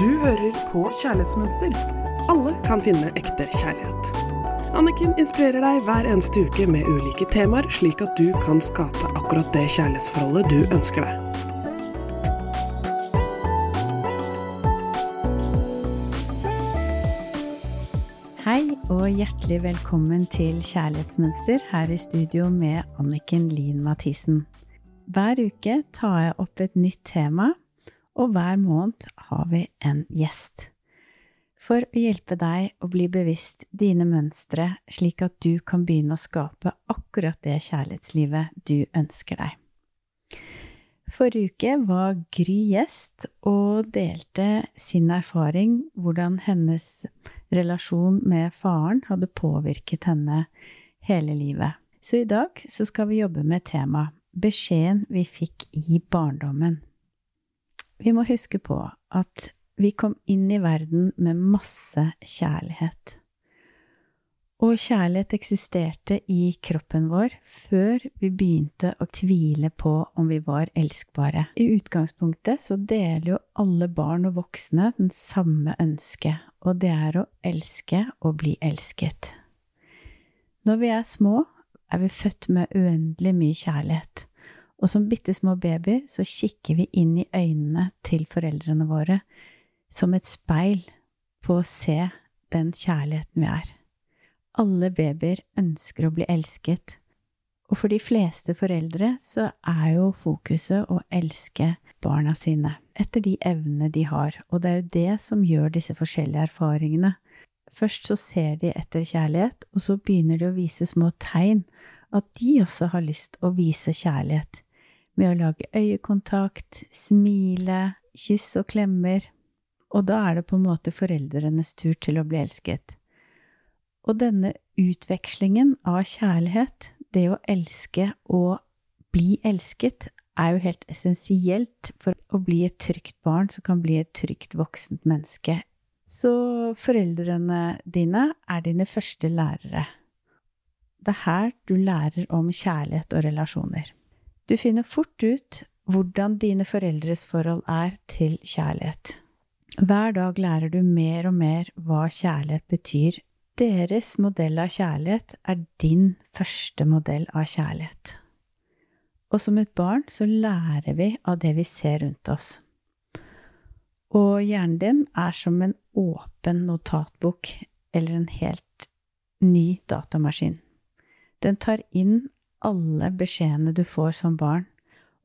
Du hører på Kjærlighetsmønster. Alle kan finne ekte kjærlighet. Anniken inspirerer deg hver eneste uke med ulike temaer, slik at du kan skape akkurat det kjærlighetsforholdet du ønsker deg. Hei og hjertelig velkommen til Kjærlighetsmønster her i studio med Anniken Lien Mathisen. Hver uke tar jeg opp et nytt tema, og hver måned har vi en gjest. For å hjelpe deg å bli bevisst dine mønstre, slik at du kan begynne å skape akkurat det kjærlighetslivet du ønsker deg. Forrige uke var Gry gjest og delte sin erfaring, hvordan hennes relasjon med faren hadde påvirket henne hele livet. Så i dag så skal vi jobbe med temaet beskjeden vi fikk i barndommen. Vi må huske på at vi kom inn i verden med masse kjærlighet. Og kjærlighet eksisterte i kroppen vår før vi begynte å tvile på om vi var elskbare. I utgangspunktet så deler jo alle barn og voksne den samme ønsket, og det er å elske og bli elsket. Når vi er små, er vi født med uendelig mye kjærlighet, og som bitte små babyer så kikker vi inn i øynene til foreldrene våre som et speil på å se den kjærligheten vi er. Alle babyer ønsker å bli elsket, og for de fleste foreldre så er jo fokuset å elske barna sine etter de evnene de har, og det er jo det som gjør disse forskjellige erfaringene. Først så ser de etter kjærlighet, og så begynner de å vise små tegn at de også har lyst å vise kjærlighet, med å lage øyekontakt, smile, kyss og klemmer, og da er det på en måte foreldrenes tur til å bli elsket. Og denne utvekslingen av kjærlighet, det å elske og bli elsket, er jo helt essensielt for å bli et trygt barn som kan bli et trygt voksent menneske. Så foreldrene dine er dine første lærere. Det er her du lærer om kjærlighet og relasjoner. Du finner fort ut hvordan dine foreldres forhold er til kjærlighet. Hver dag lærer du mer og mer hva kjærlighet betyr deres modell av kjærlighet er din første modell av kjærlighet. Og som et barn så lærer vi av det vi ser rundt oss. Og hjernen din er som en åpen notatbok eller en helt ny datamaskin. Den tar inn alle beskjedene du får som barn,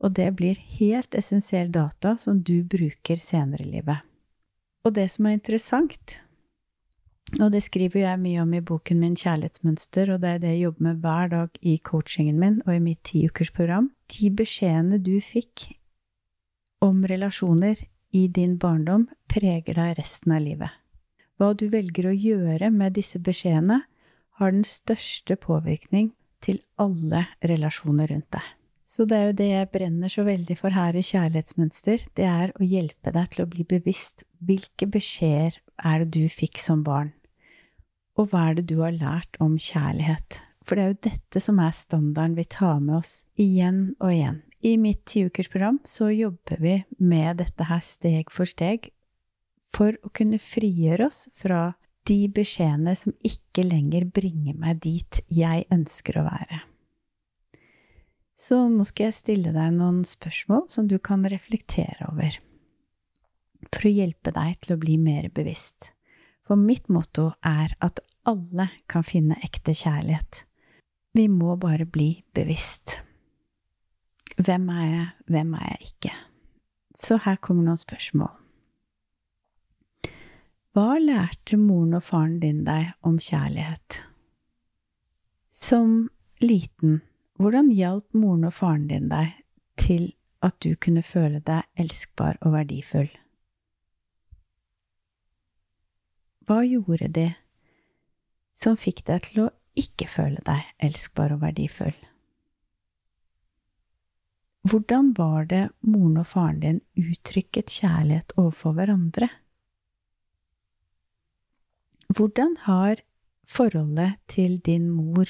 og det blir helt essensiell data som du bruker senere i livet. Og det som er interessant, og det skriver jeg mye om i boken min Kjærlighetsmønster, og det er det jeg jobber med hver dag i coachingen min og i mitt tiukersprogram. De beskjedene du fikk om relasjoner i din barndom, preger deg resten av livet. Hva du velger å gjøre med disse beskjedene, har den største påvirkning til alle relasjoner rundt deg. Så det er jo det jeg brenner så veldig for her i Kjærlighetsmønster, det er å hjelpe deg til å bli bevisst hvilke beskjeder er det du fikk som barn? Og hva er det du har lært om kjærlighet? For det er jo dette som er standarden vi tar med oss igjen og igjen. I mitt tiukersprogram så jobber vi med dette her steg for steg for å kunne frigjøre oss fra de beskjedene som ikke lenger bringer meg dit jeg ønsker å være. Så nå skal jeg stille deg noen spørsmål som du kan reflektere over for å hjelpe deg til å bli mer bevisst. For mitt motto er at alle kan finne ekte kjærlighet. Vi må bare bli bevisst. Hvem er jeg, hvem er jeg ikke? Så her kommer noen spørsmål. Hva lærte moren og faren din deg om kjærlighet? Som liten, hvordan hjalp moren og faren din deg til at du kunne føle deg elskbar og verdifull? Hva gjorde de som fikk deg til å ikke føle deg elskbar og verdifull? Hvordan var det moren og faren din uttrykket kjærlighet overfor hverandre? Hvordan har forholdet til din mor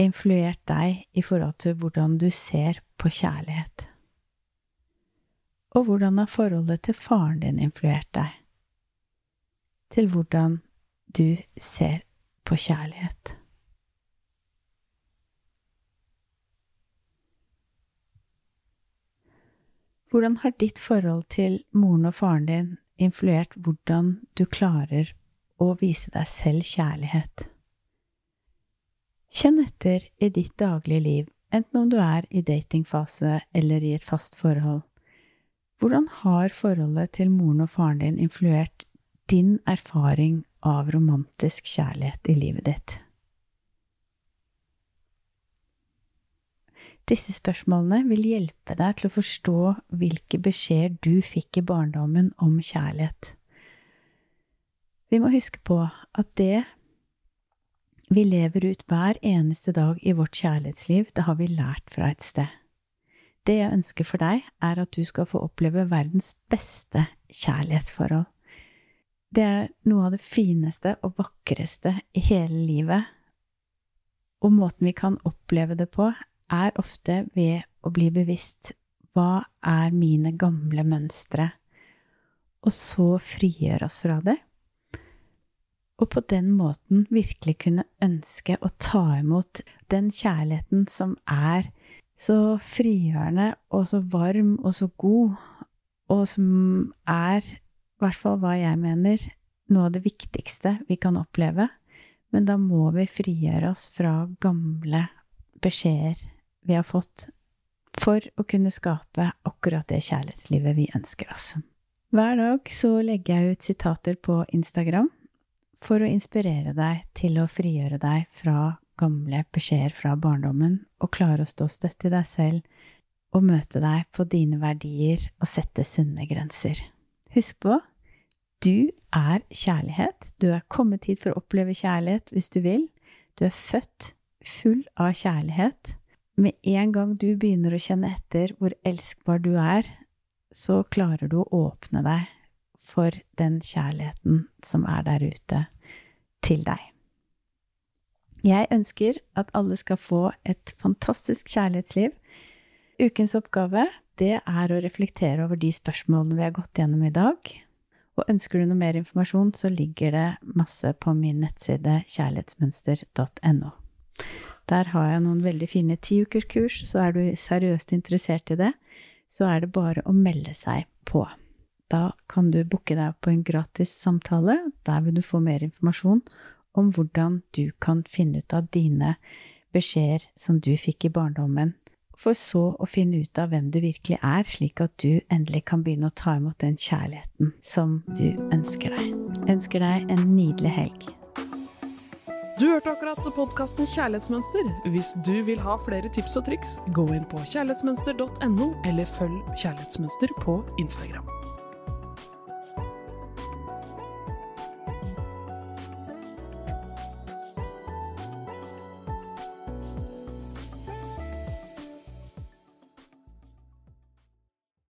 influert deg i forhold til hvordan du ser på kjærlighet? Og hvordan har forholdet til faren din influert deg? Til hvordan du ser på kjærlighet? Hvordan har ditt forhold til moren og faren din influert hvordan du klarer å vise deg selv kjærlighet? Kjenn etter i ditt daglige liv, enten om du er i datingfase eller i et fast forhold. Hvordan har forholdet til moren og faren din influert din erfaring av romantisk kjærlighet i livet ditt? Disse spørsmålene vil hjelpe deg til å forstå hvilke beskjeder du fikk i barndommen om kjærlighet. Vi må huske på at det vi lever ut hver eneste dag i vårt kjærlighetsliv, det har vi lært fra et sted. Det jeg ønsker for deg, er at du skal få oppleve verdens beste kjærlighetsforhold. Det er noe av det fineste og vakreste i hele livet, og måten vi kan oppleve det på, er ofte ved å bli bevisst hva er mine gamle mønstre, og så frigjøre oss fra det. Og på den måten virkelig kunne ønske å ta imot den kjærligheten som er så frigjørende og så varm og så god, og som er, i hvert fall hva jeg mener, noe av det viktigste vi kan oppleve. Men da må vi frigjøre oss fra gamle beskjeder vi har fått for å kunne skape akkurat det kjærlighetslivet vi ønsker oss. Hver dag så legger jeg ut sitater på Instagram for å inspirere deg til å frigjøre deg fra gamle beskjeder fra barndommen og klare å stå støtt i deg selv og møte deg på dine verdier og sette sunne grenser. Husk på, du er kjærlighet. Du er kommet hit for å oppleve kjærlighet hvis du vil. Du er født full av kjærlighet med en gang du begynner å kjenne etter hvor elskbar du er, så klarer du å åpne deg for den kjærligheten som er der ute, til deg. Jeg ønsker at alle skal få et fantastisk kjærlighetsliv. Ukens oppgave, det er å reflektere over de spørsmålene vi har gått gjennom i dag. Og ønsker du noe mer informasjon, så ligger det masse på min nettside kjærlighetsmønster.no. Der har jeg noen veldig fine tiukerkurs, så er du seriøst interessert i det, så er det bare å melde seg på. Da kan du booke deg på en gratis samtale. Der vil du få mer informasjon om hvordan du kan finne ut av dine beskjeder som du fikk i barndommen, for så å finne ut av hvem du virkelig er, slik at du endelig kan begynne å ta imot den kjærligheten som du ønsker deg. Jeg ønsker deg en nydelig helg. Du hørte akkurat podkasten Kjærlighetsmønster. Hvis du vil ha flere tips og triks, gå inn på kjærlighetsmønster.no, eller følg Kjærlighetsmønster på Instagram.